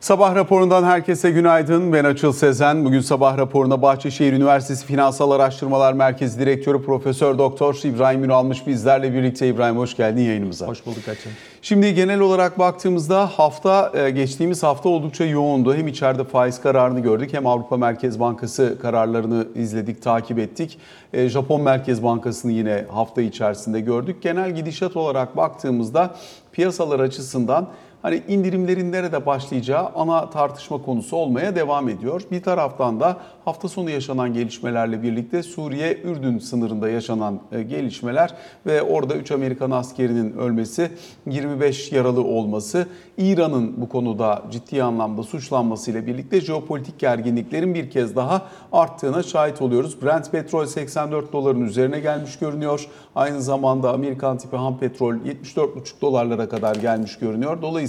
Sabah raporundan herkese günaydın. Ben Açıl Sezen. Bugün sabah raporuna Bahçeşehir Üniversitesi Finansal Araştırmalar Merkezi Direktörü Profesör Doktor İbrahim Ünal almış bizlerle birlikte. İbrahim hoş geldin yayınımıza. Hoş bulduk Açıl. Şimdi genel olarak baktığımızda hafta e, geçtiğimiz hafta oldukça yoğundu. Hem içeride faiz kararını gördük hem Avrupa Merkez Bankası kararlarını izledik, takip ettik. E, Japon Merkez Bankası'nı yine hafta içerisinde gördük. Genel gidişat olarak baktığımızda piyasalar açısından hani indirimlerin nerede başlayacağı ana tartışma konusu olmaya devam ediyor. Bir taraftan da hafta sonu yaşanan gelişmelerle birlikte Suriye-Ürdün sınırında yaşanan e, gelişmeler ve orada 3 Amerikan askerinin ölmesi, 25 yaralı olması, İran'ın bu konuda ciddi anlamda suçlanmasıyla birlikte jeopolitik gerginliklerin bir kez daha arttığına şahit oluyoruz. Brent petrol 84 doların üzerine gelmiş görünüyor. Aynı zamanda Amerikan tipi ham petrol 74,5 dolarlara kadar gelmiş görünüyor. Dolayısıyla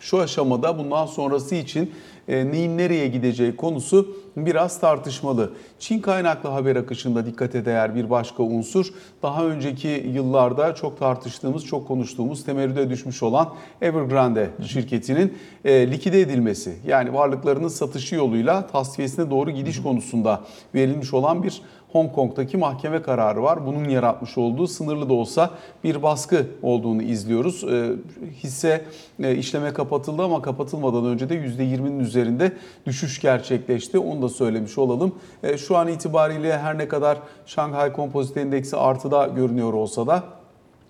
şu aşamada bundan sonrası için e, neyin nereye gideceği konusu biraz tartışmalı. Çin kaynaklı haber akışında dikkate değer bir başka unsur daha önceki yıllarda çok tartıştığımız, çok konuştuğumuz temerrüde düşmüş olan Evergrande şirketinin e, likide edilmesi. Yani varlıklarının satışı yoluyla tasfiyesine doğru gidiş konusunda verilmiş olan bir Hong Kong'daki mahkeme kararı var. Bunun yaratmış olduğu sınırlı da olsa bir baskı olduğunu izliyoruz. E, hisse e, işleme kapatıldı ama kapatılmadan önce de %20'nin üzerinde düşüş gerçekleşti. Onu da söylemiş olalım. E, şu an itibariyle her ne kadar Şanghay Kompozit Endeksi artıda görünüyor olsa da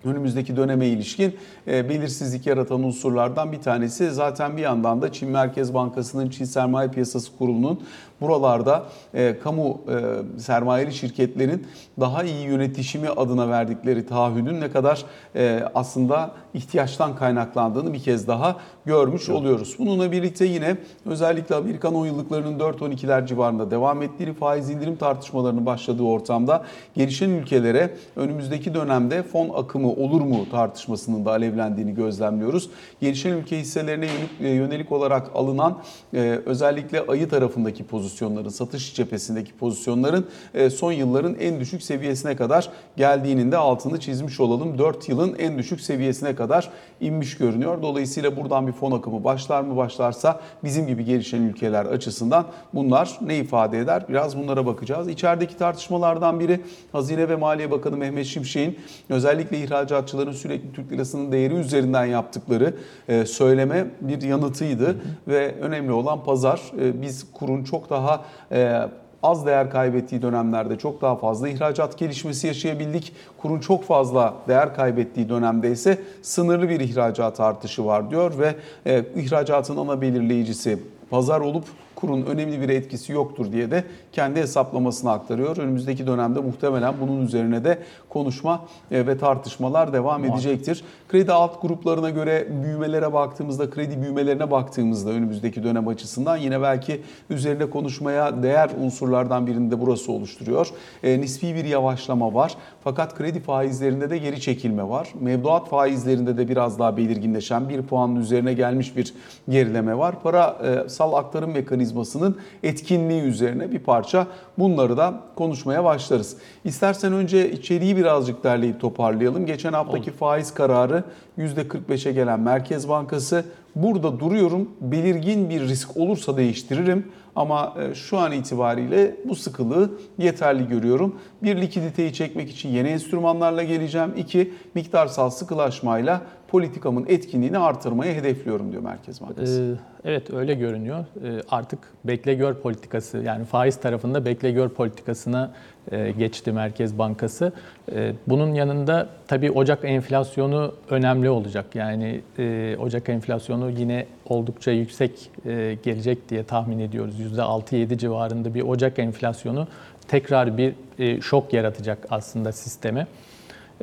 önümüzdeki döneme ilişkin e, belirsizlik yaratan unsurlardan bir tanesi. Zaten bir yandan da Çin Merkez Bankası'nın Çin Sermaye Piyasası Kurulu'nun buralarda e, kamu e, sermayeli şirketlerin daha iyi yönetişimi adına verdikleri taahhüdün ne kadar e, aslında ihtiyaçtan kaynaklandığını bir kez daha görmüş oluyoruz. Bununla birlikte yine özellikle Amerikan 10 yıllıklarının 4-12'ler civarında devam ettiğini, faiz indirim tartışmalarının başladığı ortamda gelişen ülkelere önümüzdeki dönemde fon akımı olur mu tartışmasının da alevlendiğini gözlemliyoruz. Gelişen ülke hisselerine yönelik, yönelik olarak alınan e, özellikle ayı tarafındaki pozisyonların, satış cephesindeki pozisyonların e, son yılların en düşük seviyesine kadar geldiğinin de altını çizmiş olalım. 4 yılın en düşük seviyesine kadar inmiş görünüyor. Dolayısıyla buradan bir fon akımı başlar mı başlarsa bizim gibi gelişen ülkeler açısından bunlar ne ifade eder? Biraz bunlara bakacağız. İçerideki tartışmalardan biri Hazine ve Maliye Bakanı Mehmet Şimşek'in özellikle ihracatçıların sürekli Türk lirasının değeri üzerinden yaptıkları e, söyleme bir yanıtıydı. Hı hı. Ve önemli olan pazar. E, biz kurun çok daha e, az değer kaybettiği dönemlerde çok daha fazla ihracat gelişmesi yaşayabildik. Kurun çok fazla değer kaybettiği dönemde ise sınırlı bir ihracat artışı var diyor ve e, ihracatın ana belirleyicisi pazar olup kurun önemli bir etkisi yoktur diye de kendi hesaplamasını aktarıyor. Önümüzdeki dönemde muhtemelen bunun üzerine de konuşma e, ve tartışmalar devam edecektir. Kredi alt gruplarına göre büyümelere baktığımızda, kredi büyümelerine baktığımızda önümüzdeki dönem açısından yine belki üzerine konuşmaya değer unsurlardan birini de burası oluşturuyor. E, nispi bir yavaşlama var. Fakat kredi faizlerinde de geri çekilme var. Mevduat faizlerinde de biraz daha belirginleşen bir puanın üzerine gelmiş bir gerileme var. Parasal aktarım mekanizmasının etkinliği üzerine bir parça bunları da konuşmaya başlarız. İstersen önce içeriği birazcık derleyip toparlayalım. Geçen haftaki Olur. faiz kararı %45'e gelen Merkez Bankası burada duruyorum belirgin bir risk olursa değiştiririm ama şu an itibariyle bu sıkılığı yeterli görüyorum. Bir likiditeyi çekmek için yeni enstrümanlarla geleceğim. İki miktarsal sıkılaşmayla politikamın etkinliğini artırmayı hedefliyorum diyor Merkez Bankası. Ee, evet öyle görünüyor. Ee, artık bekle gör politikası yani faiz tarafında bekle gör politikasına e, geçti Merkez Bankası. E, bunun yanında tabii Ocak enflasyonu önemli olacak. Yani e, Ocak enflasyonu yine oldukça yüksek e, gelecek diye tahmin ediyoruz. %6-7 civarında bir Ocak enflasyonu tekrar bir e, şok yaratacak aslında sisteme.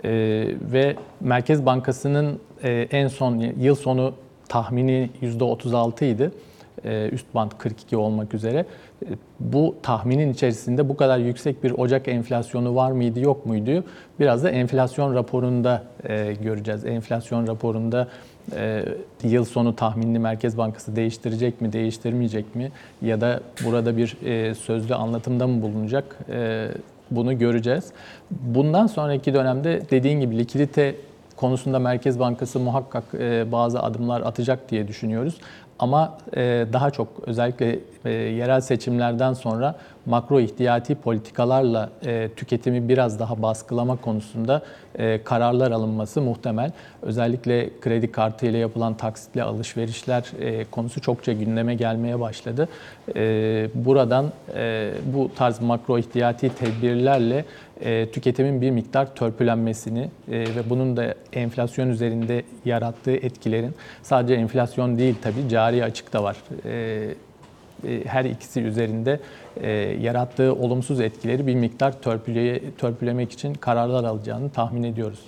E, ve Merkez Bankası'nın e, en son yıl sonu tahmini %36 idi. E, üst band 42 olmak üzere. E, bu tahminin içerisinde bu kadar yüksek bir Ocak enflasyonu var mıydı yok muydu? Biraz da enflasyon raporunda e, göreceğiz. Enflasyon raporunda yıl sonu tahminini Merkez Bankası değiştirecek mi, değiştirmeyecek mi? Ya da burada bir sözlü anlatımda mı bulunacak? Bunu göreceğiz. Bundan sonraki dönemde dediğin gibi likidite konusunda Merkez Bankası muhakkak bazı adımlar atacak diye düşünüyoruz. ama e, daha çok özellikle e, yerel seçimlerden sonra makro ihtiyati politikalarla e, tüketimi biraz daha baskılama konusunda e, kararlar alınması muhtemel. Özellikle kredi kartı ile yapılan taksitli alışverişler e, konusu çokça gündeme gelmeye başladı. E, buradan e, bu tarz makro ihtiyati tedbirlerle e, tüketimin bir miktar törpülenmesini e, ve bunun da enflasyon üzerinde yarattığı etkilerin sadece enflasyon değil tabii cari açık da var. E, her ikisi üzerinde e, yarattığı olumsuz etkileri bir miktar törpüleye, törpülemek için kararlar alacağını tahmin ediyoruz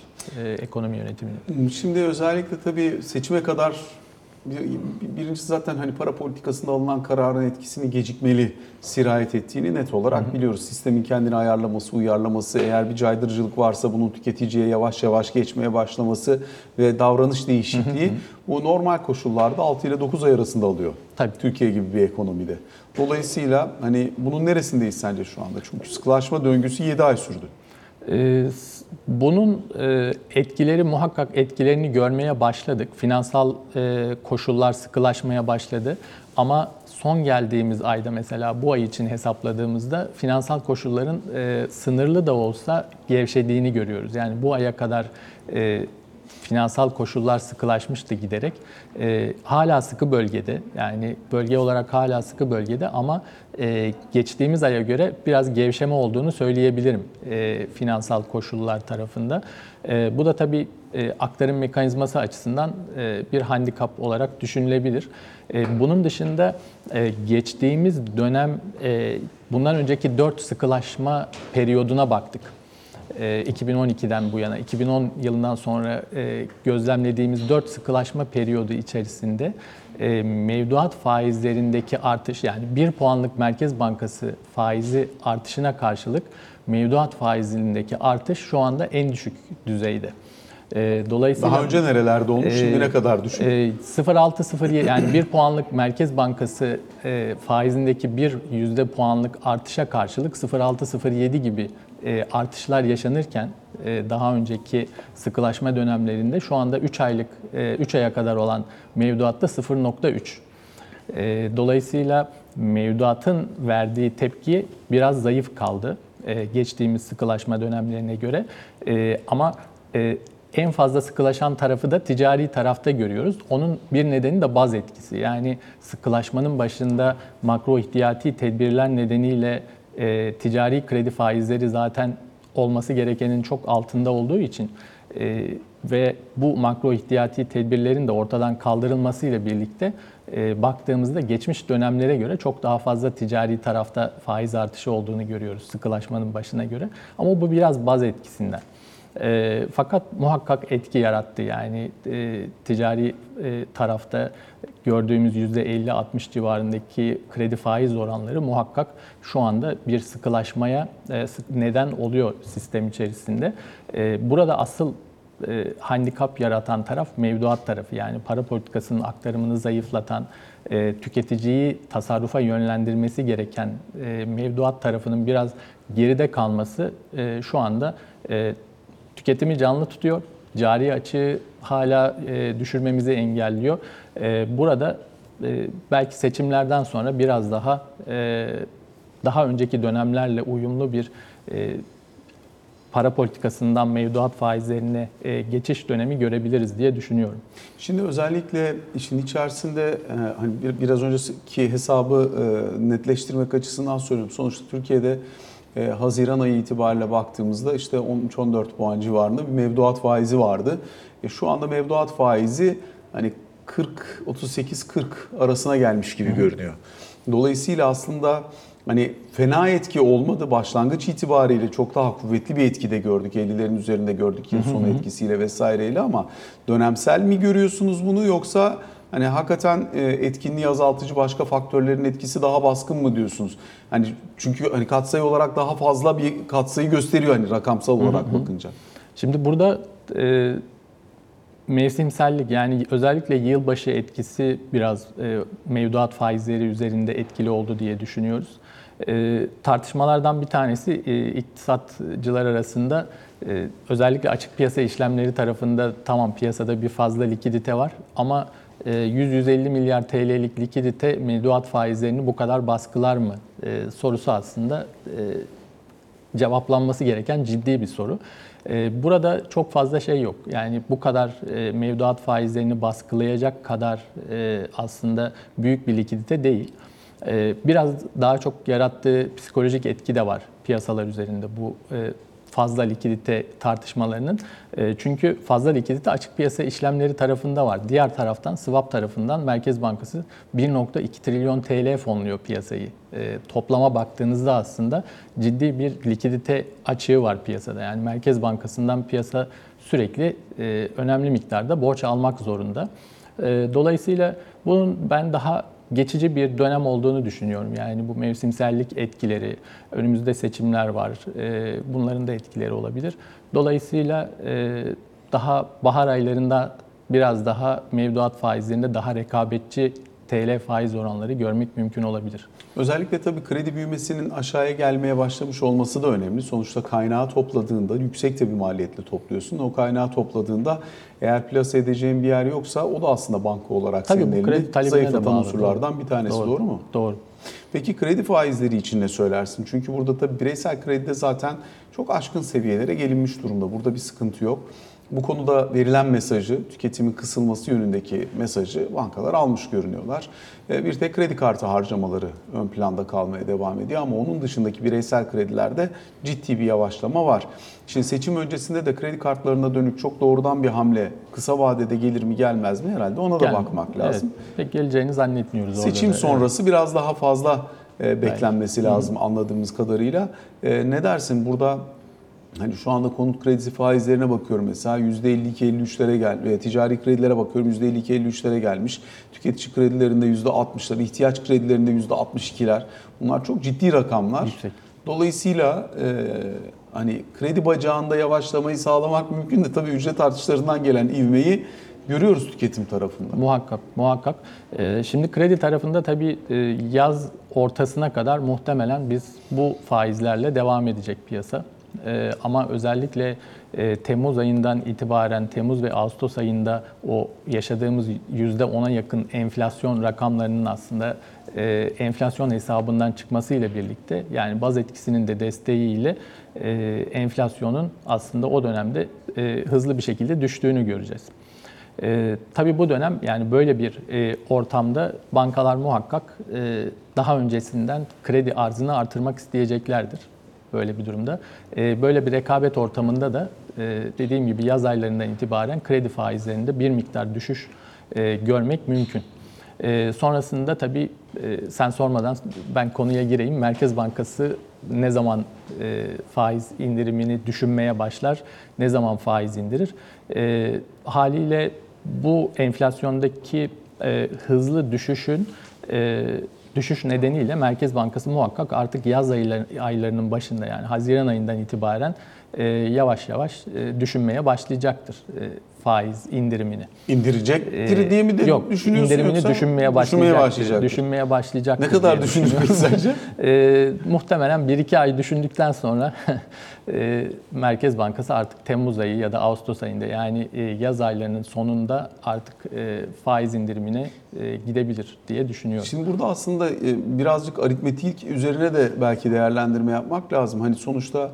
e, ekonomi yönetiminin. Şimdi özellikle tabii seçime kadar birincisi zaten hani para politikasında alınan kararın etkisini gecikmeli sirayet ettiğini net olarak biliyoruz. Sistemin kendini ayarlaması, uyarlaması, eğer bir caydırıcılık varsa bunun tüketiciye yavaş yavaş geçmeye başlaması ve davranış değişikliği bu normal koşullarda 6 ile 9 ay arasında alıyor. Tabii. Türkiye gibi bir ekonomide. Dolayısıyla hani bunun neresindeyiz sence şu anda? Çünkü sıkılaşma döngüsü 7 ay sürdü. Ee, Bunun e, etkileri muhakkak etkilerini görmeye başladık. Finansal e, koşullar sıkılaşmaya başladı. Ama son geldiğimiz ayda mesela bu ay için hesapladığımızda finansal koşulların e, sınırlı da olsa gevşediğini görüyoruz. Yani bu aya kadar finansal koşullar sıkılaşmıştı giderek. E, hala sıkı bölgede yani bölge olarak hala sıkı bölgede ama e, geçtiğimiz aya göre biraz gevşeme olduğunu söyleyebilirim e, finansal koşullar tarafında. E, bu da tabii e, aktarım mekanizması açısından e, bir handikap olarak düşünülebilir. E, bunun dışında e, geçtiğimiz dönem e, bundan önceki 4 sıkılaşma periyoduna baktık. E, 2012'den bu yana, 2010 yılından sonra e, gözlemlediğimiz 4 sıkılaşma periyodu içerisinde e, mevduat faizlerindeki artış yani 1 puanlık Merkez Bankası faizi artışına karşılık mevduat faizindeki artış şu anda en düşük düzeyde. E, Dolayısıyla Daha önce nerelerde olmuş, şimdi Ee, ne kadar düşük? e, 0.6-0.7 yani 1 puanlık Merkez Bankası e, faizindeki bir yüzde puanlık artışa karşılık 0.6-0.7 gibi e, artışlar yaşanırken e, daha önceki sıkılaşma dönemlerinde şu anda 3 aylık 3 aya kadar olan mevduatta 0.3. E, Dolayısıyla mevduatın verdiği tepki biraz zayıf kaldı e, geçtiğimiz sıkılaşma dönemlerine göre. E, Ama e, en fazla sıkılaşan tarafı da ticari tarafta görüyoruz. Onun bir nedeni de baz etkisi. Yani sıkılaşmanın başında makro ihtiyati tedbirler nedeniyle e, ticari kredi faizleri zaten olması gerekenin çok altında olduğu için e, ve bu makro ihtiyati tedbirlerin de ortadan kaldırılmasıyla birlikte e, baktığımızda geçmiş dönemlere göre çok daha fazla ticari tarafta faiz artışı olduğunu görüyoruz sıkılaşmanın başına göre. Ama bu biraz baz etkisinden. E, fakat muhakkak etki yarattı yani e, ticari e, tarafta gördüğümüz %50-60 civarındaki kredi faiz oranları muhakkak şu anda bir sıkılaşmaya e, neden oluyor sistem içerisinde. E, burada asıl e, handikap yaratan taraf mevduat tarafı yani para politikasının aktarımını zayıflatan, e, tüketiciyi tasarrufa yönlendirmesi gereken mevduat tarafının biraz geride kalması şu anda tüketimi canlı tutuyor. Cari açığı hala e, düşürmemizi engelliyor. E, burada e, belki seçimlerden sonra biraz daha e, daha önceki dönemlerle uyumlu bir e, para politikasından mevduat faizlerine e, geçiş dönemi görebiliriz diye düşünüyorum. Şimdi özellikle işin içerisinde e, hani bir- biraz önceki hesabı e, netleştirmek açısından söylüyorum. Sonuçta Türkiye'de e, Haziran ayı itibariyle baktığımızda işte 13-14 puan civarında bir mevduat faizi vardı. E, şu anda mevduat faizi hani 40 38-40 arasına gelmiş gibi görünüyor. Dolayısıyla aslında hani fena etki olmadı başlangıç itibariyle çok daha kuvvetli bir etki de gördük. 50'lerin üzerinde gördük yıl sonu etkisiyle vesaireyle ama dönemsel mi görüyorsunuz bunu yoksa hani hakikaten e, etkinliği azaltıcı başka faktörlerin etkisi daha baskın mı diyorsunuz? Hani çünkü hani katsayı olarak daha fazla bir katsayı gösteriyor hani rakamsal olarak bakınca. Şimdi burada e, mevsimsellik yani özellikle yılbaşı etkisi biraz e, mevduat faizleri üzerinde etkili oldu diye düşünüyoruz. E, tartışmalardan bir tanesi e, iktisatçılar arasında e, özellikle açık piyasa işlemleri tarafında tamam piyasada bir fazla likidite var ama 100-150 milyar TL'lik likidite mevduat faizlerini bu kadar baskılar mı e, sorusu aslında e, cevaplanması gereken ciddi bir soru. E, Burada çok fazla şey yok. Yani bu kadar mevduat faizlerini baskılayacak kadar aslında büyük bir likidite değil. Biraz daha çok yarattığı psikolojik etki de var piyasalar üzerinde bu fazla likidite tartışmalarının. E, Çünkü fazla likidite açık piyasa işlemleri tarafında var. Diğer taraftan swap tarafından Merkez Bankası 1.2 trilyon TL fonluyor piyasayı. E, Toplama baktığınızda aslında ciddi bir likidite açığı var piyasada. Yani Merkez Bankası'ndan piyasa sürekli e, önemli miktarda borç almak zorunda. Dolayısıyla bunun ben daha geçici bir dönem olduğunu düşünüyorum. Yani bu mevsimsellik etkileri, önümüzde seçimler var, e, bunların da etkileri olabilir. Dolayısıyla e, daha bahar aylarında biraz daha mevduat faizlerinde daha rekabetçi TL faiz oranları görmek mümkün olabilir. Özellikle tabii kredi büyümesinin aşağıya gelmeye başlamış olması da önemli. Sonuçta kaynağı topladığında yüksek de bir maliyetle topluyorsun. O kaynağı topladığında eğer plase edeceğin bir yer yoksa o da aslında banka olarak Tabii senin elinde zayıflatan unsurlardan bir tanesi. Doğru, mu? Doğru. Peki kredi faizleri için ne söylersin? Çünkü burada tabii bireysel kredide zaten çok aşkın seviyelere gelinmiş durumda. Burada bir sıkıntı yok. Bu konuda verilen mesajı, tüketimin kısılması yönündeki mesajı bankalar almış görünüyorlar. Ee, Bir tek kredi kartı harcamaları ön planda kalmaya devam ediyor ama onun dışındaki bireysel kredilerde ciddi bir yavaşlama var. Şimdi seçim öncesinde de kredi kartlarına dönük çok doğrudan bir hamle kısa vadede gelir mi gelmez mi herhalde ona da Gel- bakmak lazım. Evet, pek geleceğini zannetmiyoruz orada Seçim da. sonrası biraz daha fazla e, beklenmesi lazım anladığımız kadarıyla. E, ne dersin burada hani şu anda konut kredisi faizlerine bakıyorum mesela %52-53'lere gel e, ticari kredilere bakıyorum %52-53'lere gelmiş. Tüketici kredilerinde %60'lar, ihtiyaç kredilerinde %62'ler. Bunlar çok ciddi rakamlar. Yüksek. Dolayısıyla e, hani kredi bacağında yavaşlamayı sağlamak mümkün de tabii ücret artışlarından gelen ivmeyi görüyoruz tüketim tarafında. Muhakkak, muhakkak. Ee, Şimdi kredi tarafında tabii e, yaz ortasına kadar muhtemelen biz bu faizlerle devam edecek piyasa. Ee, Ama özellikle e, Temmuz ayından itibaren, Temmuz ve Ağustos ayında o yaşadığımız %10'a yakın enflasyon rakamlarının aslında e, enflasyon hesabından çıkmasıyla birlikte yani baz etkisinin de desteğiyle e, enflasyonun aslında o dönemde e, hızlı bir şekilde düştüğünü göreceğiz. E, tabii bu dönem yani böyle bir e, ortamda bankalar muhakkak e, daha öncesinden kredi arzını artırmak isteyeceklerdir böyle bir durumda. E, böyle bir rekabet ortamında da e, dediğim gibi yaz aylarından itibaren kredi faizlerinde bir miktar düşüş e, görmek mümkün. E, sonrasında tabii sen sormadan ben konuya gireyim. Merkez Bankası ne zaman faiz indirimini düşünmeye başlar, ne zaman faiz indirir? Haliyle bu enflasyondaki hızlı düşüşün düşüş nedeniyle Merkez Bankası muhakkak artık yaz aylar- aylarının başında yani Haziran ayından itibaren e, yavaş yavaş e, düşünmeye başlayacaktır e, faiz indirimini. İndirecektir Ee, diye mi de Yok, düşünüyorsun indirimini yoksa düşünmeye başlayacaktır. başlayacaktır. Düşünmeye başlayacaktır Ne kadar peki sence? Ee, muhtemelen 1-2 ay düşündükten sonra e, Merkez Bankası artık Temmuz ayı ya da Ağustos ayında yani e, yaz aylarının sonunda artık e, faiz indirimine e, gidebilir diye düşünüyorum. Şimdi burada aslında e, birazcık aritmetik üzerine de belki değerlendirme yapmak lazım. Hani sonuçta e,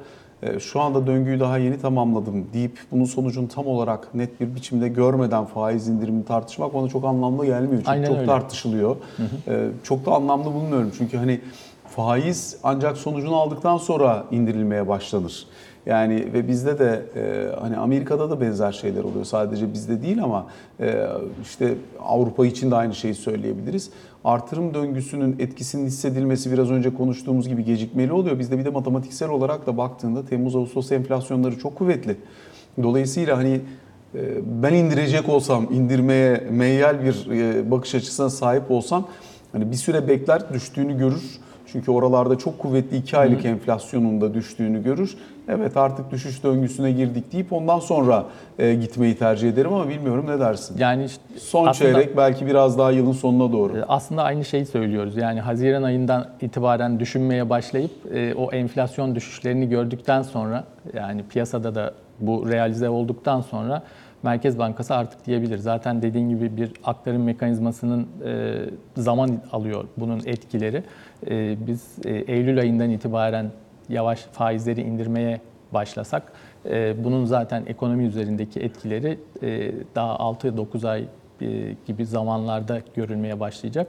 şu anda döngüyü daha yeni tamamladım deyip bunun sonucunu tam olarak net bir biçimde görmeden faiz indirimini tartışmak bana çok anlamlı gelmiyor. Çünkü Aynen çok öyle. tartışılıyor. E, Çok da anlamlı bulmuyorum. Çünkü hani faiz ancak sonucunu aldıktan sonra indirilmeye başlanır. Yani ve bizde de e, hani Amerika'da da benzer şeyler oluyor. Sadece bizde değil ama e, işte Avrupa için de aynı şeyi söyleyebiliriz. Artırım döngüsünün etkisinin hissedilmesi biraz önce konuştuğumuz gibi gecikmeli oluyor. Bizde bir de matematiksel olarak da baktığında Temmuz-Ağustos enflasyonları çok kuvvetli. Dolayısıyla hani e, ben indirecek olsam, indirmeye meyyal bir e, bakış açısına sahip olsam hani bir süre bekler düştüğünü görür. Çünkü oralarda çok kuvvetli 2 aylık enflasyonun da düştüğünü görür. Evet artık düşüş döngüsüne girdik deyip ondan sonra e, gitmeyi tercih ederim ama bilmiyorum ne dersin? Yani işte Son aslında- çeyrek belki biraz daha yılın sonuna doğru. E, Aslında aynı şeyi söylüyoruz. Yani Haziran ayından itibaren düşünmeye başlayıp e, o enflasyon düşüşlerini gördükten sonra yani piyasada da bu realize olduktan sonra Merkez Bankası artık diyebilir. Zaten dediğin gibi bir aktarım mekanizmasının e, zaman alıyor bunun etkileri. E, biz e, Eylül ayından itibaren yavaş faizleri indirmeye başlasak bunun zaten ekonomi üzerindeki etkileri daha 6-9 ay gibi zamanlarda görülmeye başlayacak.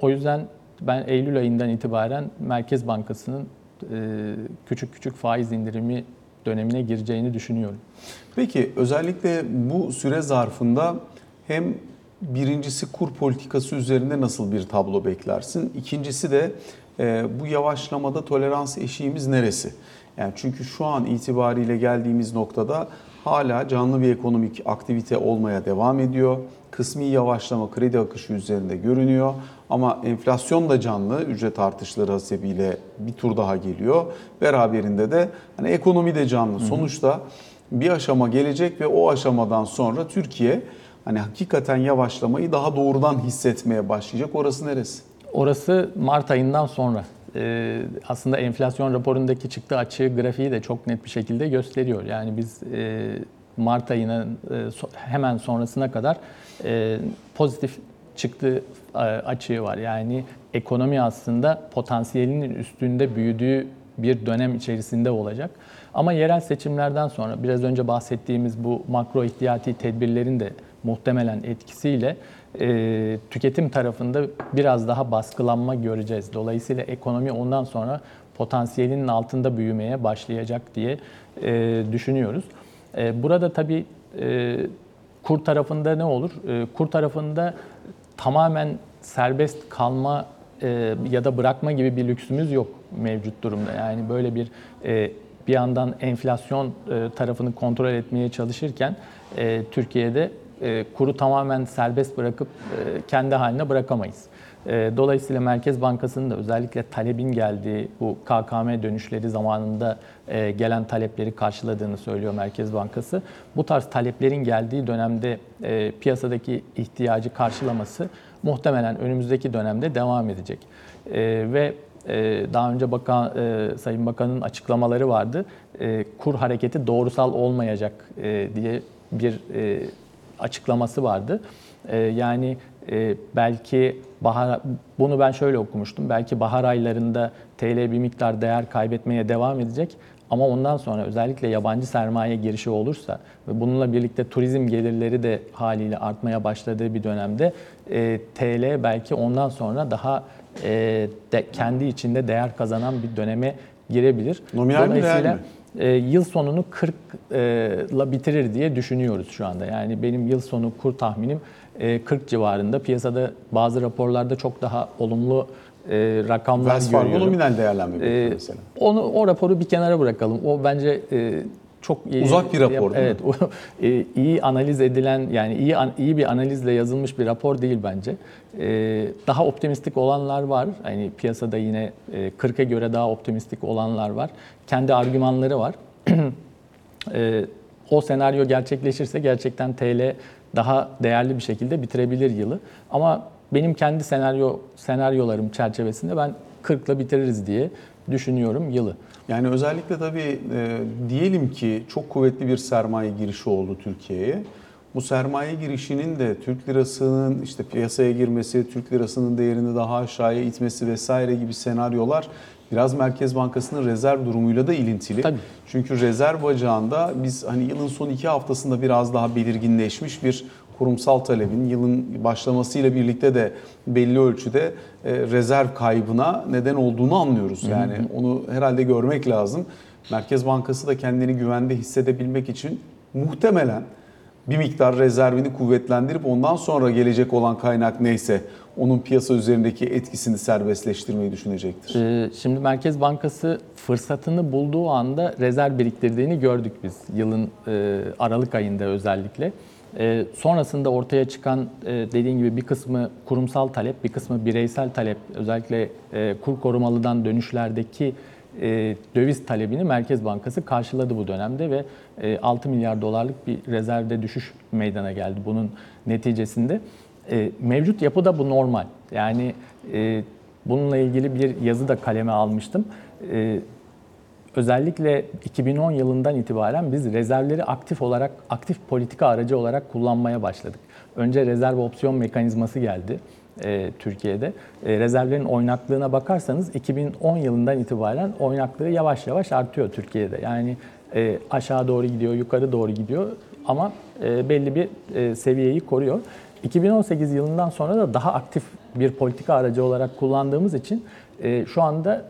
O yüzden ben Eylül ayından itibaren Merkez Bankası'nın küçük küçük faiz indirimi dönemine gireceğini düşünüyorum. Peki özellikle bu süre zarfında hem birincisi kur politikası üzerinde nasıl bir tablo beklersin? İkincisi de e, bu yavaşlamada tolerans eşiğimiz neresi? Yani çünkü şu an itibariyle geldiğimiz noktada hala canlı bir ekonomik aktivite olmaya devam ediyor. Kısmi yavaşlama kredi akışı üzerinde görünüyor ama enflasyon da canlı ücret artışları hasebiyle bir tur daha geliyor. Beraberinde de hani ekonomi de canlı. Sonuçta bir aşama gelecek ve o aşamadan sonra Türkiye hani hakikaten yavaşlamayı daha doğrudan hissetmeye başlayacak. Orası neresi? Orası Mart ayından sonra. Ee, aslında enflasyon raporundaki çıktı açığı grafiği de çok net bir şekilde gösteriyor. Yani biz e, Mart ayının e, so- hemen sonrasına kadar e, pozitif çıktı açığı var. Yani ekonomi aslında potansiyelinin üstünde büyüdüğü bir dönem içerisinde olacak. Ama yerel seçimlerden sonra biraz önce bahsettiğimiz bu makro ihtiyati tedbirlerin de muhtemelen etkisiyle e, tüketim tarafında biraz daha baskılanma göreceğiz. Dolayısıyla ekonomi ondan sonra potansiyelinin altında büyümeye başlayacak diye e, düşünüyoruz. E, burada tabii e, kur tarafında ne olur? E, kur tarafında tamamen serbest kalma e, ya da bırakma gibi bir lüksümüz yok mevcut durumda. Yani böyle bir e, bir yandan enflasyon e, tarafını kontrol etmeye çalışırken e, Türkiye'de e, kuru tamamen serbest bırakıp e, kendi haline bırakamayız. E, Dolayısıyla Merkez Bankası'nın da özellikle talebin geldiği bu KKM dönüşleri zamanında e, gelen talepleri karşıladığını söylüyor Merkez Bankası. Bu tarz taleplerin geldiği dönemde e, piyasadaki ihtiyacı karşılaması muhtemelen önümüzdeki dönemde devam edecek. E, Ve daha önce bakan, Sayın Bakan'ın açıklamaları vardı. Kur hareketi doğrusal olmayacak diye bir açıklaması vardı. Yani e, belki bahar bunu ben şöyle okumuştum. Belki bahar aylarında TL bir miktar değer kaybetmeye devam edecek. Ama ondan sonra özellikle yabancı sermaye girişi olursa ve bununla birlikte turizm gelirleri de haliyle artmaya başladığı bir dönemde e, TL belki ondan sonra daha e, de, kendi içinde değer kazanan bir döneme girebilir. Nominal mi, reel mi? E, yıl sonunu 40 ile bitirir diye düşünüyoruz şu anda. Yani benim yıl sonu kur tahminim e, 40 civarında. Piyasada bazı raporlarda çok daha olumlu e, rakamlar Fargo görüyorum. nominal değerlenme Ee, mesela. Onu o raporu bir kenara bırakalım. O bence e, çok iyi Uzak bir rapor değil mi? Evet, o, e, iyi analiz edilen yani iyi iyi bir analizle yazılmış bir rapor değil bence. E, daha optimistik olanlar var. Hani piyasada yine e, 40'a göre daha optimistik olanlar var. Kendi argümanları var. E, o senaryo gerçekleşirse gerçekten TL daha değerli bir şekilde bitirebilir yılı. Ama benim kendi senaryo senaryolarım çerçevesinde ben 40 ile bitiririz diye düşünüyorum yılı. Yani özellikle tabii e, diyelim ki çok kuvvetli bir sermaye girişi oldu Türkiye'ye. Bu sermaye girişinin de Türk lirasının işte piyasaya girmesi, Türk lirasının değerini daha aşağıya itmesi vesaire gibi senaryolar biraz Merkez Bankası'nın rezerv durumuyla da ilintili. Tabii. Çünkü rezerv bacağında biz hani yılın son iki haftasında biraz daha belirginleşmiş bir kurumsal talebin yılın başlamasıyla birlikte de belli ölçüde e, rezerv kaybına neden olduğunu anlıyoruz. Yani onu herhalde görmek lazım. Merkez Bankası da kendini güvende hissedebilmek için muhtemelen bir miktar rezervini kuvvetlendirip ondan sonra gelecek olan kaynak neyse onun piyasa üzerindeki etkisini serbestleştirmeyi düşünecektir. Ee, Şimdi Merkez Bankası fırsatını bulduğu anda rezerv biriktirdiğini gördük biz yılın e, Aralık ayında özellikle. E, Sonrasında ortaya çıkan e, dediğin gibi bir kısmı kurumsal talep, bir kısmı bireysel talep, özellikle e, kur korumalıdan dönüşlerdeki e, döviz talebini Merkez Bankası karşıladı bu dönemde ve e, 6 milyar dolarlık bir rezervde düşüş meydana geldi bunun neticesinde. E, Mevcut yapıda bu normal. Yani bununla ilgili bir yazı da kaleme almıştım. Özellikle 2010 yılından itibaren biz rezervleri aktif olarak aktif politika aracı olarak kullanmaya başladık. Önce rezerv opsiyon mekanizması geldi e, Türkiye'de. E, rezervlerin oynaklığına bakarsanız 2010 yılından itibaren oynaklığı yavaş yavaş artıyor Türkiye'de. Yani e, aşağı doğru gidiyor, yukarı doğru gidiyor ama e, belli bir e, seviyeyi koruyor. 2018 yılından sonra da daha aktif bir politika aracı olarak kullandığımız için e, şu anda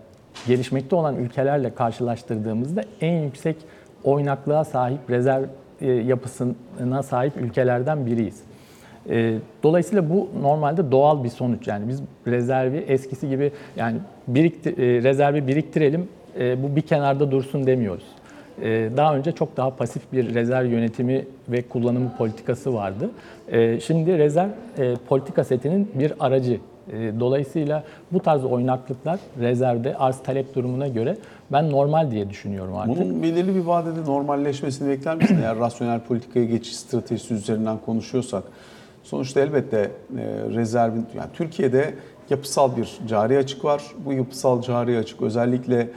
gelişmekte olan ülkelerle karşılaştırdığımızda en yüksek oynaklığa sahip rezerv e, yapısına sahip ülkelerden biriyiz. E, Dolayısıyla bu normalde doğal bir sonuç. Yani biz rezervi eskisi gibi yani birikti, e, rezervi biriktirelim, bu bir kenarda dursun demiyoruz. Daha önce çok daha pasif bir rezerv yönetimi ve kullanımı politikası vardı. Şimdi rezerv politika setinin bir aracı. E, Dolayısıyla bu tarz oynaklıklar rezervde arz talep durumuna göre ben normal diye düşünüyorum artık. Bunun belirli bir vadede normalleşmesini bekler misin? Eğer rasyonel politikaya geçiş stratejisi üzerinden konuşuyorsak. Sonuçta elbette e, rezervin, yani Türkiye'de yapısal bir cari açık var. Bu yapısal cari açık özellikle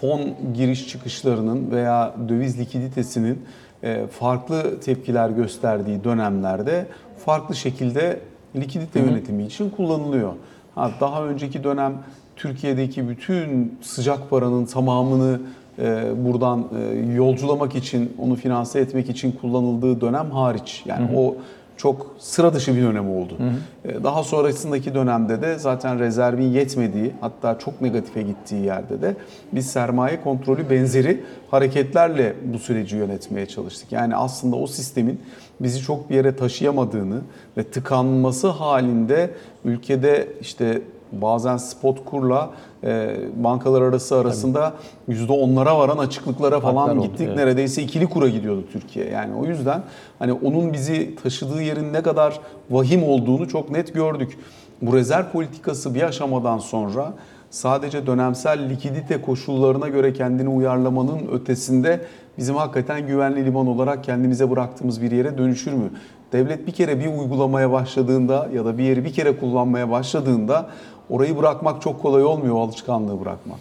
fon giriş çıkışlarının veya döviz likiditesinin e, farklı tepkiler gösterdiği dönemlerde farklı şekilde likidite yönetimi için kullanılıyor. Ha, daha önceki dönem Türkiye'deki bütün sıcak paranın tamamını e, buradan e, yolculamak için, onu finanse etmek için kullanıldığı dönem hariç. Yani o çok sıra dışı bir dönem oldu. E, Daha sonrasındaki dönemde de zaten rezervin yetmediği, hatta çok negatife gittiği yerde de biz sermaye kontrolü benzeri hareketlerle bu süreci yönetmeye çalıştık. Yani aslında o sistemin bizi çok bir yere taşıyamadığını ve tıkanması halinde ülkede işte bazen spot kurla e, bankalar arası arasında yüzde onlara varan açıklıklara Farklar falan oldu, gittik. evet. Neredeyse ikili kura gidiyordu Türkiye. Yani o yüzden hani onun bizi taşıdığı yerin ne kadar vahim olduğunu çok net gördük. Bu rezerv politikası bir aşamadan sonra sadece dönemsel likidite koşullarına göre kendini uyarlamanın ötesinde bizim hakikaten güvenli liman olarak kendimize bıraktığımız bir yere dönüşür mü? Devlet bir kere bir uygulamaya başladığında ya da bir yeri bir kere kullanmaya başladığında orayı bırakmak çok kolay olmuyor o alışkanlığı bırakmak.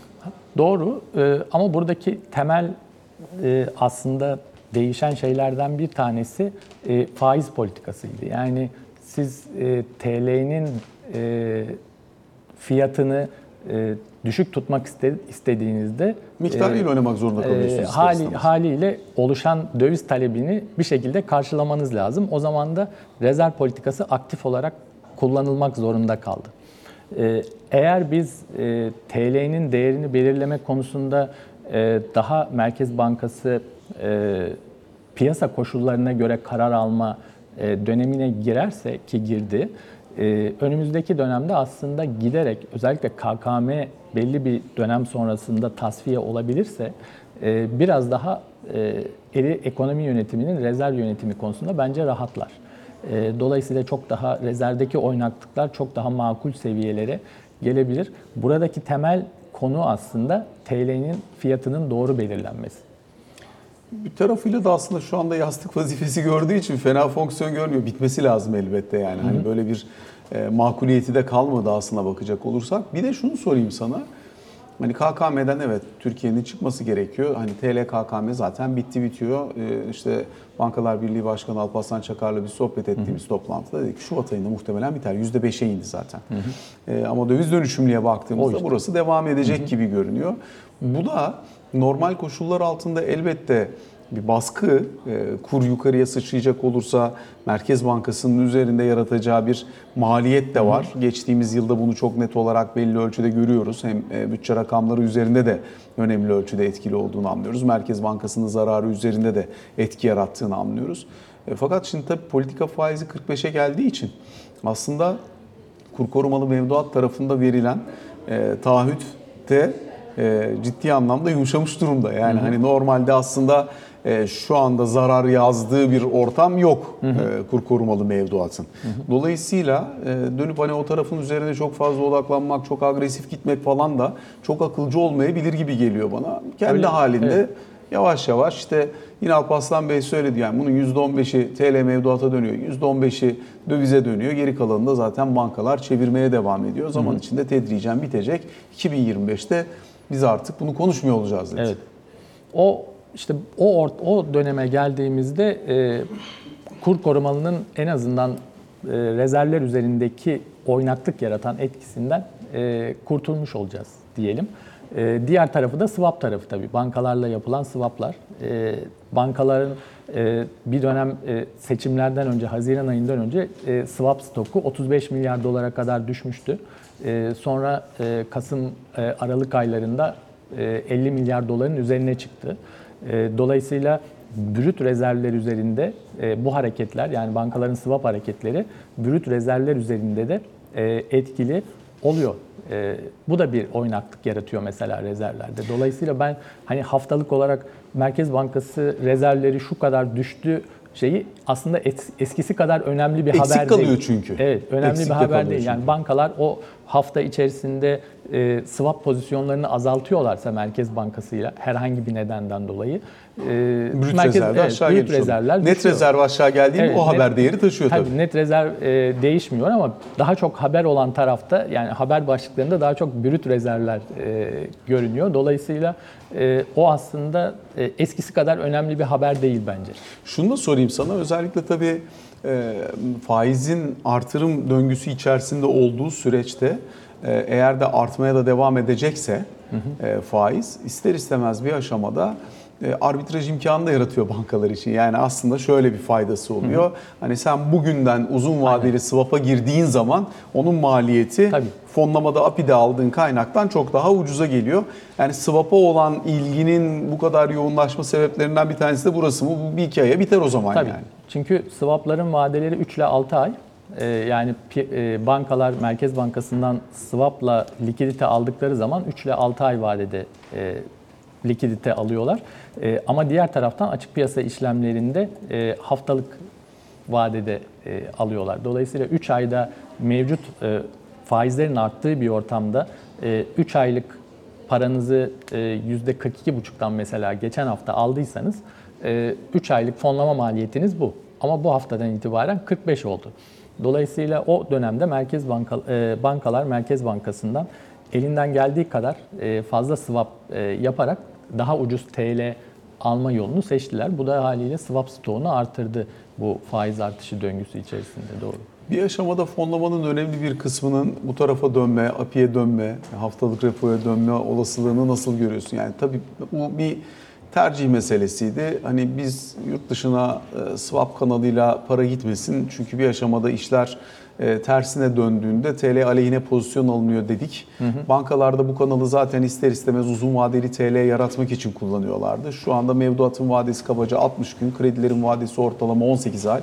Doğru e, ama buradaki temel e, aslında değişen şeylerden bir tanesi e, faiz politikasıydı. Yani siz e, TL'nin e, fiyatını e, düşük tutmak iste- istediğinizde Miktarıyla oynamak zorunda kalıyorsunuz. e, hali, istemez. haliyle oluşan döviz talebini bir şekilde karşılamanız lazım. O zaman da rezerv politikası aktif olarak kullanılmak zorunda kaldı. E, Eğer biz e, TL'nin değerini belirleme konusunda e, daha Merkez Bankası e, piyasa koşullarına göre karar alma dönemine girerse ki girdi, önümüzdeki dönemde aslında giderek özellikle KKM belli bir dönem sonrasında tasfiye olabilirse biraz daha e, ekonomi yönetiminin rezerv yönetimi konusunda bence rahatlar. E, Dolayısıyla çok daha rezervdeki oynaklıklar çok daha makul seviyelere gelebilir. Buradaki temel konu aslında TL'nin fiyatının doğru belirlenmesi. Bir tarafıyla da aslında şu anda yastık vazifesi gördüğü için fena fonksiyon görmüyor. Bitmesi lazım elbette yani. Hani böyle bir e, makuliyeti de kalmadı aslına bakacak olursak. Bir de şunu sorayım sana. Hani KKM'den evet Türkiye'nin çıkması gerekiyor. Hani TL KKM zaten bitti bitiyor. Ee, işte Bankalar Birliği Başkanı Alparslan Çakar'la bir sohbet ettiğimiz toplantıda dedik Şubat ayında muhtemelen biter. %5'e indi zaten. Ee, ama döviz dönüşümlüğe baktığımızda işte. burası devam edecek gibi görünüyor. Bu da normal koşullar altında elbette bir baskı e, kur yukarıya sıçrayacak olursa Merkez Bankası'nın üzerinde yaratacağı bir maliyet de var. Geçtiğimiz yılda bunu çok net olarak belli ölçüde görüyoruz. Hem e, bütçe rakamları üzerinde de önemli ölçüde etkili olduğunu anlıyoruz. Merkez Bankası'nın zararı üzerinde de etki yarattığını anlıyoruz. E, fakat şimdi tabii politika faizi 45'e geldiği için aslında kur korumalı mevduat tarafında verilen e, taahhütte e, ciddi anlamda yumuşamış durumda. Yani hani normalde aslında şu anda zarar yazdığı bir ortam yok e, kur korumalı mevduatın. Dolayısıyla e, dönüp hani o tarafın üzerine çok fazla odaklanmak, çok agresif gitmek falan da çok akılcı olmayabilir gibi geliyor bana. Kendi Öyle, halinde evet. yavaş yavaş işte yine Alparslan Bey söyledi yani bunun %15'i TL mevduata dönüyor, %15'i dövize dönüyor. Geri kalanını da zaten bankalar çevirmeye devam ediyor. Zaman içinde tedricen bitecek. 2025'te biz artık bunu konuşmuyor olacağız dedi. Evet. O işte o o döneme geldiğimizde e, kur korumalının en azından e, rezervler üzerindeki oynaklık yaratan etkisinden e, kurtulmuş olacağız diyelim. E, diğer tarafı da swap tarafı tabii. Bankalarla yapılan swaplar. E, bankaların e, bir dönem e, seçimlerden önce, Haziran ayından önce e, swap stoku 35 milyar dolara kadar düşmüştü. E, sonra e, Kasım, e, Aralık aylarında e, 50 milyar doların üzerine çıktı. E, Dolayısıyla brüt rezervler üzerinde e, bu hareketler yani bankaların swap hareketleri brüt rezervler üzerinde de e, etkili oluyor. E, bu da bir oynaklık yaratıyor mesela rezervlerde. Dolayısıyla ben hani haftalık olarak Merkez Bankası rezervleri şu kadar düştü şeyi aslında es- eskisi kadar önemli bir Eksik haber kalıyor değil. çünkü. Evet, önemli Eksik bir haber kalıyor değil. Yani çünkü. bankalar o hafta içerisinde e, swap pozisyonlarını azaltıyorlarsa Merkez Bankası'yla herhangi bir nedenden dolayı e, Brüt merkez- rezervi evet, aşağı brüt rezervler Net düşüyor. rezerv aşağı geldiğinde Evet, o net- haber değeri taşıyor tabii. Tabii net rezerv e, değişmiyor ama daha çok haber olan tarafta yani haber başlıklarında daha çok brüt rezervler e, görünüyor. Dolayısıyla e, o aslında e, eskisi kadar önemli bir haber değil bence. Şunu da sorayım sana özellikle tabii e, faizin artırım döngüsü içerisinde olduğu süreçte eğer de artmaya da devam edecekse e, faiz ister istemez bir aşamada e, arbitraj imkanı da yaratıyor bankalar için. Yani aslında şöyle bir faydası oluyor. Hani sen bugünden uzun vadeli swap'a girdiğin zaman onun maliyeti Tabii. fonlamada API'de aldığın kaynaktan çok daha ucuza geliyor. Yani swap'a olan ilginin bu kadar yoğunlaşma sebeplerinden bir tanesi de burası mı? Bu bir aya biter o zaman Tabii. yani. Çünkü swapların vadeleri 3 ile 6 ay. Ee, yani e, bankalar Merkez Bankası'ndan swapla likidite aldıkları zaman 3 ile 6 ay vadede e, likidite alıyorlar. E, ama diğer taraftan açık piyasa işlemlerinde haftalık vadede alıyorlar. Dolayısıyla 3 ayda mevcut faizlerin arttığı bir ortamda 3 aylık paranızı e, %42,5'tan mesela geçen hafta aldıysanız 3 aylık fonlama maliyetiniz bu. Ama bu haftadan itibaren 45 oldu. Dolayısıyla o dönemde Merkez Banka, e, bankalar Merkez Bankası'ndan elinden geldiği kadar e, fazla swap e, yaparak daha ucuz TL alma yolunu seçtiler. Bu da haliyle swap stoğunu artırdı bu faiz artışı döngüsü içerisinde doğru. Bir aşamada fonlamanın önemli bir kısmının bu tarafa dönme, API'ye dönme, haftalık repoya dönme olasılığını nasıl görüyorsun? Yani tabii bu bir tercih meselesiydi. Hani biz yurt dışına e, swap kanalıyla para gitmesin. Çünkü bir aşamada işler e, tersine döndüğünde TL aleyhine pozisyon alınıyor dedik. Bankalarda bu kanalı zaten ister istemez uzun vadeli TL yaratmak için kullanıyorlardı. Şu anda mevduatın vadesi kabaca 60 gün, kredilerin vadesi ortalama 18 ay.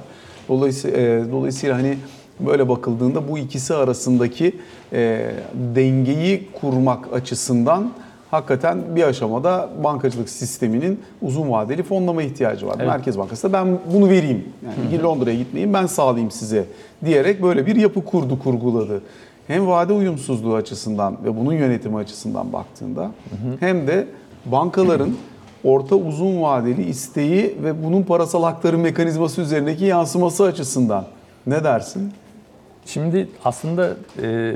Dolayısıyla, e, dolayısıyla hani böyle bakıldığında bu ikisi arasındaki e, dengeyi kurmak açısından hakikaten bir aşamada bankacılık sisteminin uzun vadeli fonlama ihtiyacı var. Evet. Merkez Bankası da ben bunu vereyim. Yani Londra'ya gitmeyin ben sağlayayım size diyerek böyle bir yapı kurdu, kurguladı. Hem vade uyumsuzluğu açısından ve bunun yönetimi açısından baktığında hem de bankaların orta uzun vadeli isteği ve bunun parasal aktarım mekanizması üzerindeki yansıması açısından ne dersin? Şimdi aslında e,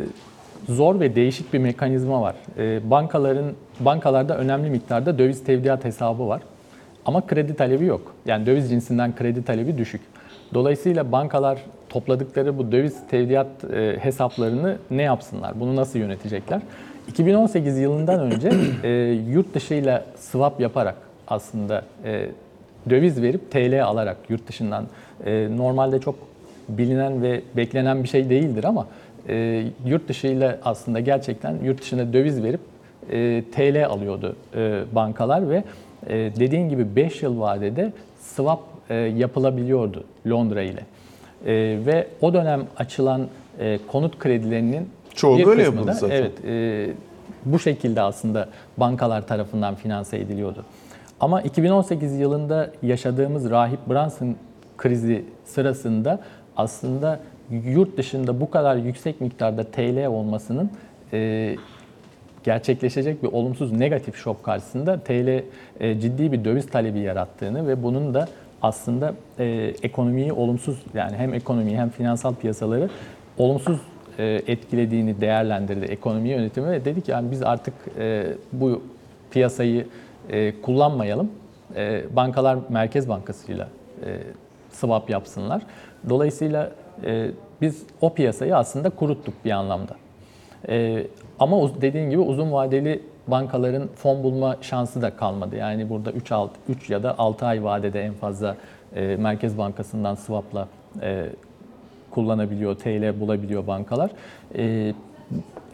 zor ve değişik bir mekanizma var. E, bankaların bankalarda önemli miktarda döviz tevdiat hesabı var. Ama kredi talebi yok. Yani döviz cinsinden kredi talebi düşük. Dolayısıyla bankalar topladıkları bu döviz tevdiat e, hesaplarını ne yapsınlar? Bunu nasıl yönetecekler? 2018 yılından önce e, yurt dışıyla swap yaparak aslında e, döviz verip TL alarak yurt dışından normalde çok bilinen ve beklenen bir şey değildir ama e, yurt dışıyla aslında gerçekten yurt dışına döviz verip e, TL alıyordu e, bankalar ve e, dediğin gibi 5 yıl vadede swap e, yapılabiliyordu Londra ile. E, ve o dönem açılan e, konut kredilerinin Çoğu bir böyle kısmı da, zaten. Evet, e, bu şekilde aslında bankalar tarafından finanse ediliyordu. Ama 2018 yılında yaşadığımız Rahip Brunson krizi sırasında aslında yurt dışında bu kadar yüksek miktarda TL olmasının e, gerçekleşecek bir olumsuz negatif şok karşısında TL e, ciddi bir döviz talebi yarattığını ve bunun da aslında e, ekonomiyi olumsuz yani hem ekonomiyi hem finansal piyasaları olumsuz e, etkilediğini değerlendirdi ekonomi yönetimi ve dedik yani biz artık e, bu piyasayı e, kullanmayalım. E, bankalar Merkez Bankası'yla e, swap yapsınlar. Dolayısıyla e, biz o piyasayı aslında kuruttuk bir anlamda. E, ama dediğin gibi uzun vadeli bankaların fon bulma şansı da kalmadı. Yani burada 3, 6, 3 ya da 6 ay vadede en fazla e, Merkez Bankası'ndan swapla e, kullanabiliyor, TL bulabiliyor bankalar. E,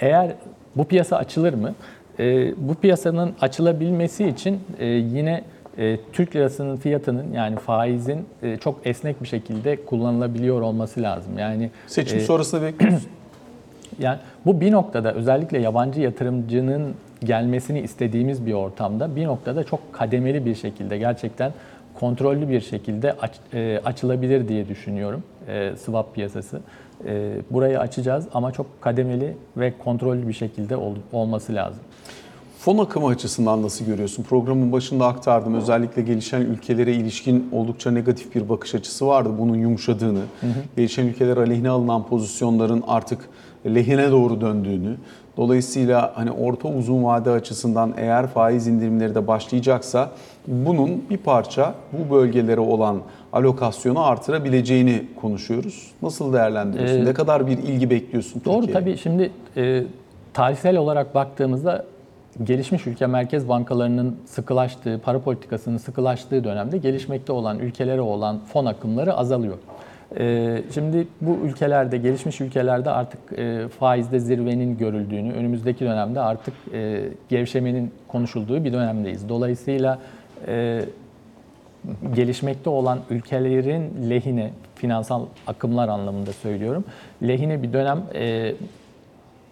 eğer bu piyasa açılır mı? E, bu piyasanın açılabilmesi için e, yine e, Türk lirasının fiyatının yani faizin e, çok esnek bir şekilde kullanılabiliyor olması lazım. Yani Seçim e, sonrasında bekliyoruz. yani bu bir noktada özellikle yabancı yatırımcının gelmesini istediğimiz bir ortamda bir noktada çok kademeli bir şekilde gerçekten kontrollü bir şekilde aç- e, açılabilir diye düşünüyorum e, swap piyasası. E, burayı açacağız ama çok kademeli ve kontrollü bir şekilde ol- olması lazım. Fon akımı açısından nasıl görüyorsun? Programın başında aktardım. Özellikle gelişen ülkelere ilişkin oldukça negatif bir bakış açısı vardı. Bunun yumuşadığını, gelişen ülkeler aleyhine alınan pozisyonların artık lehine doğru döndüğünü. Dolayısıyla hani orta uzun vade açısından eğer faiz indirimleri de başlayacaksa bunun bir parça bu bölgelere olan alokasyonu artırabileceğini konuşuyoruz. Nasıl değerlendiriyorsun? Ee, ne kadar bir ilgi bekliyorsun Doğru Türkiye'ye? tabii şimdi e, tarihsel olarak baktığımızda gelişmiş ülke merkez bankalarının sıkılaştığı, para politikasının sıkılaştığı dönemde gelişmekte olan ülkelere olan fon akımları azalıyor. E, şimdi bu ülkelerde, gelişmiş ülkelerde artık e, faizde zirvenin görüldüğünü, önümüzdeki dönemde artık e, gevşemenin konuşulduğu bir dönemdeyiz. Dolayısıyla e, gelişmekte olan ülkelerin lehine, finansal akımlar anlamında söylüyorum, lehine bir dönem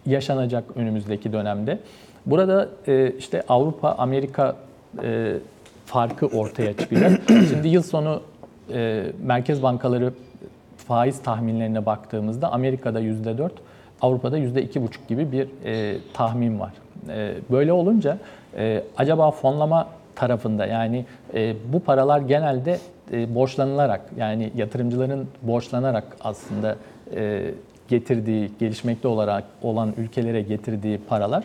yaşanacak önümüzdeki dönemde. Burada e, işte Avrupa, Amerika e, farkı ortaya çıkacak. Şimdi yıl sonu e, merkez bankaları faiz tahminlerine baktığımızda Amerika'da %4, Avrupa'da %2,5 gibi bir e, tahmin var. E, böyle olunca e, acaba fonlama tarafında yani e, bu paralar genelde e, borçlanılarak yani yatırımcıların borçlanarak aslında e, getirdiği, gelişmekte olarak olan ülkelere getirdiği paralar.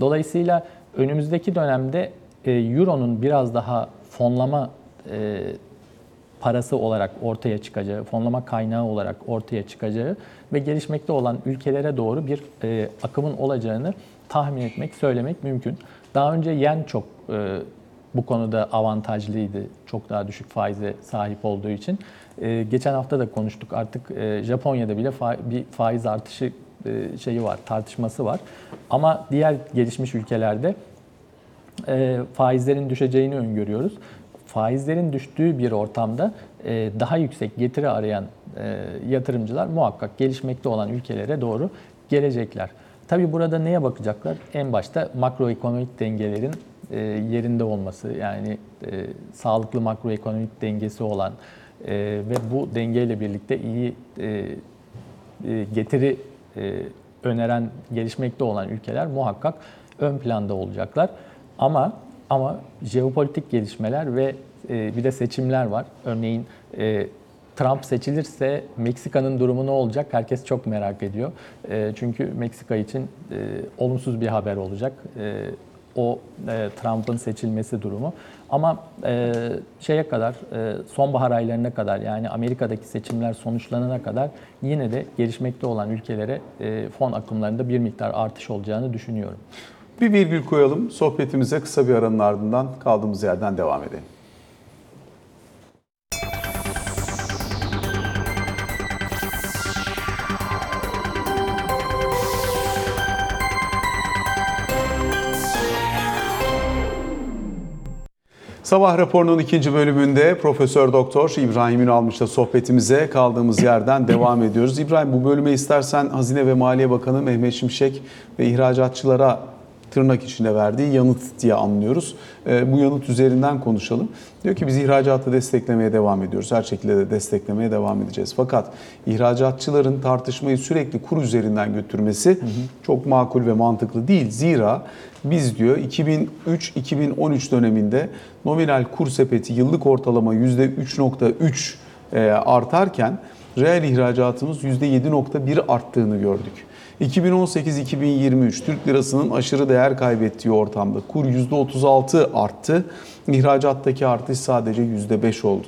Dolayısıyla önümüzdeki dönemde e, Euro'nun biraz daha fonlama e, parası olarak ortaya çıkacağı, fonlama kaynağı olarak ortaya çıkacağı ve gelişmekte olan ülkelere doğru bir e, akımın olacağını tahmin etmek, söylemek mümkün. Daha önce yen çok e, bu konuda avantajlıydı. Çok daha düşük faize sahip olduğu için. E, geçen hafta da konuştuk. Artık e, Japonya'da bile fa- bir faiz artışı e, şeyi var, tartışması var. Ama diğer gelişmiş ülkelerde e, faizlerin düşeceğini öngörüyoruz. Faizlerin düştüğü bir ortamda e, daha yüksek getiri arayan e, yatırımcılar muhakkak gelişmekte olan ülkelere doğru gelecekler. Tabi burada neye bakacaklar? En başta makroekonomik dengelerin e, yerinde olması, yani e, sağlıklı makroekonomik dengesi olan e, ve bu dengeyle birlikte iyi e, e, getiri e, öneren, gelişmekte olan ülkeler muhakkak ön planda olacaklar. Ama ama jeopolitik gelişmeler ve e, bir de seçimler var. Örneğin e, Trump seçilirse Meksika'nın durumu ne olacak? Herkes çok merak ediyor. E, çünkü Meksika için e, olumsuz bir haber olacak. E, o e, Trump'ın seçilmesi durumu. Ama e, şeye kadar, e, sonbahar aylarına kadar yani Amerika'daki seçimler sonuçlanana kadar yine de gelişmekte olan ülkelere e, fon akımlarında bir miktar artış olacağını düşünüyorum. Bir virgül koyalım. Sohbetimize kısa bir aranın ardından kaldığımız yerden devam edelim. Sabah raporunun ikinci bölümünde Profesör Doktor İbrahim Ünalmış'la sohbetimize kaldığımız yerden devam ediyoruz. İbrahim bu bölüme istersen Hazine ve Maliye Bakanı Mehmet Şimşek ve ihracatçılara tırnak içinde verdiği yanıt diye anlıyoruz. Ee, bu yanıt üzerinden konuşalım. Diyor ki biz ihracatı desteklemeye devam ediyoruz. Her şekilde de desteklemeye devam edeceğiz. Fakat ihracatçıların tartışmayı sürekli kur üzerinden götürmesi çok makul ve mantıklı değil. Zira biz diyor 2003-2013 döneminde nominal kur sepeti yıllık ortalama %3.3 e, artarken reel ihracatımız %7.1 arttığını gördük. 2018-2023 Türk lirasının aşırı değer kaybettiği ortamda kur %36 arttı. İhracattaki artış sadece %5 oldu.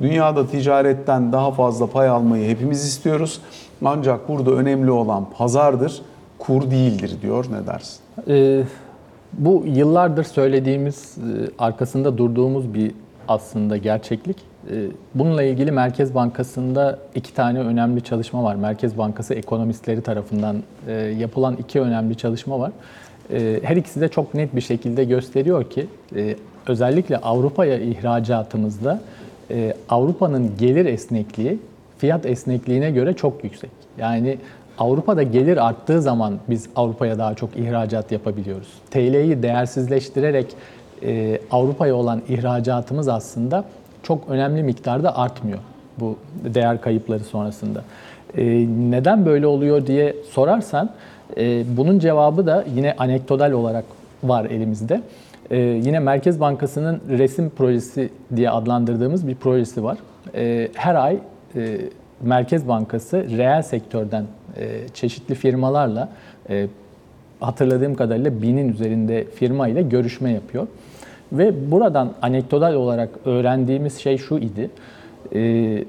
Dünyada ticaretten daha fazla pay almayı hepimiz istiyoruz. Ancak burada önemli olan pazardır, kur değildir diyor. Ne dersin? Ee, bu yıllardır söylediğimiz, e, arkasında durduğumuz bir aslında gerçeklik. Ee, Bununla ilgili Merkez Bankası'nda iki tane önemli çalışma var. Merkez Bankası ekonomistleri tarafından e, yapılan iki önemli çalışma var. Ee, Her ikisi de çok net bir şekilde gösteriyor ki e, özellikle Avrupa'ya ihracatımızda e, Avrupa'nın gelir esnekliği fiyat esnekliğine göre çok yüksek. Yani Avrupa'da gelir arttığı zaman biz Avrupa'ya daha çok ihracat yapabiliyoruz. TL'yi değersizleştirerek Avrupa'ya olan ihracatımız aslında çok önemli miktarda artmıyor bu değer kayıpları sonrasında. E, neden böyle oluyor diye sorarsan e, bunun cevabı da yine anekdotal olarak var elimizde. E, yine Merkez Bankası'nın resim projesi diye adlandırdığımız bir projesi var. E, her ay e, Merkez Bankası reel sektörden e, çeşitli firmalarla e, hatırladığım kadarıyla binin üzerinde firma ile görüşme yapıyor. Ve buradan anekdotal olarak öğrendiğimiz şey şu idi. E,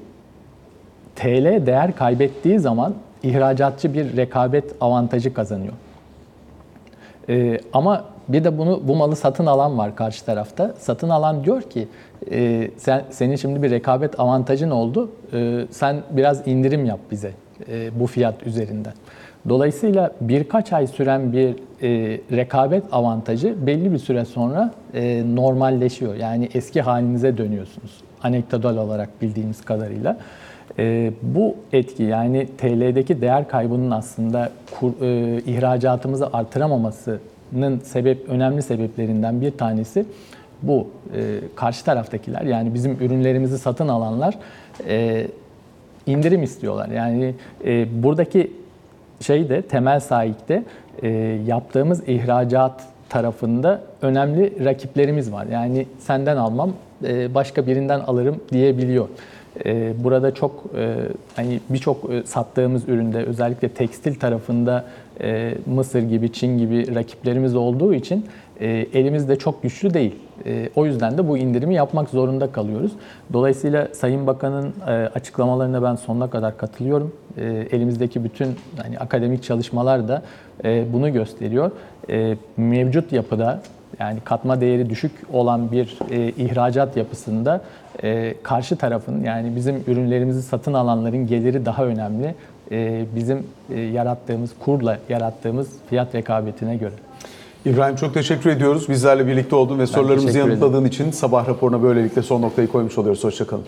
TL değer kaybettiği zaman ihracatçı bir rekabet avantajı kazanıyor. Ee, ama bir de bunu bu malı satın alan var karşı tarafta. Satın alan diyor ki e, sen senin şimdi bir rekabet avantajın oldu. E, sen biraz indirim yap bize e, bu fiyat üzerinden. Dolayısıyla birkaç ay süren bir e, rekabet avantajı belli bir süre sonra e, normalleşiyor. Yani eski halinize dönüyorsunuz. Anekdotal olarak bildiğimiz kadarıyla. E, bu etki yani TL'deki değer kaybının aslında kur, e, ihracatımızı artıramamasının sebep önemli sebeplerinden bir tanesi bu. E, karşı taraftakiler yani bizim ürünlerimizi satın alanlar e, indirim istiyorlar. Yani e, buradaki şey de temel sahipte e, yaptığımız ihracat tarafında önemli rakiplerimiz var. Yani senden almam e, başka birinden alırım diyebiliyor. E, burada çok e, hani birçok e, sattığımız üründe özellikle tekstil tarafında e, Mısır gibi Çin gibi rakiplerimiz olduğu için e, elimizde çok güçlü değil. E, o yüzden de bu indirimi yapmak zorunda kalıyoruz. Dolayısıyla Sayın Bakan'ın e, açıklamalarına ben sonuna kadar katılıyorum. E, elimizdeki bütün hani akademik çalışmalar da bunu gösteriyor. Mevcut yapıda yani katma değeri düşük olan bir ihracat yapısında karşı tarafın yani bizim ürünlerimizi satın alanların geliri daha önemli. Bizim yarattığımız kurla yarattığımız fiyat rekabetine göre. İbrahim çok teşekkür ediyoruz. Bizlerle birlikte oldun ve sorularımızı yanıtladığın için sabah raporuna böylelikle son noktayı koymuş oluyoruz. Hoşçakalın.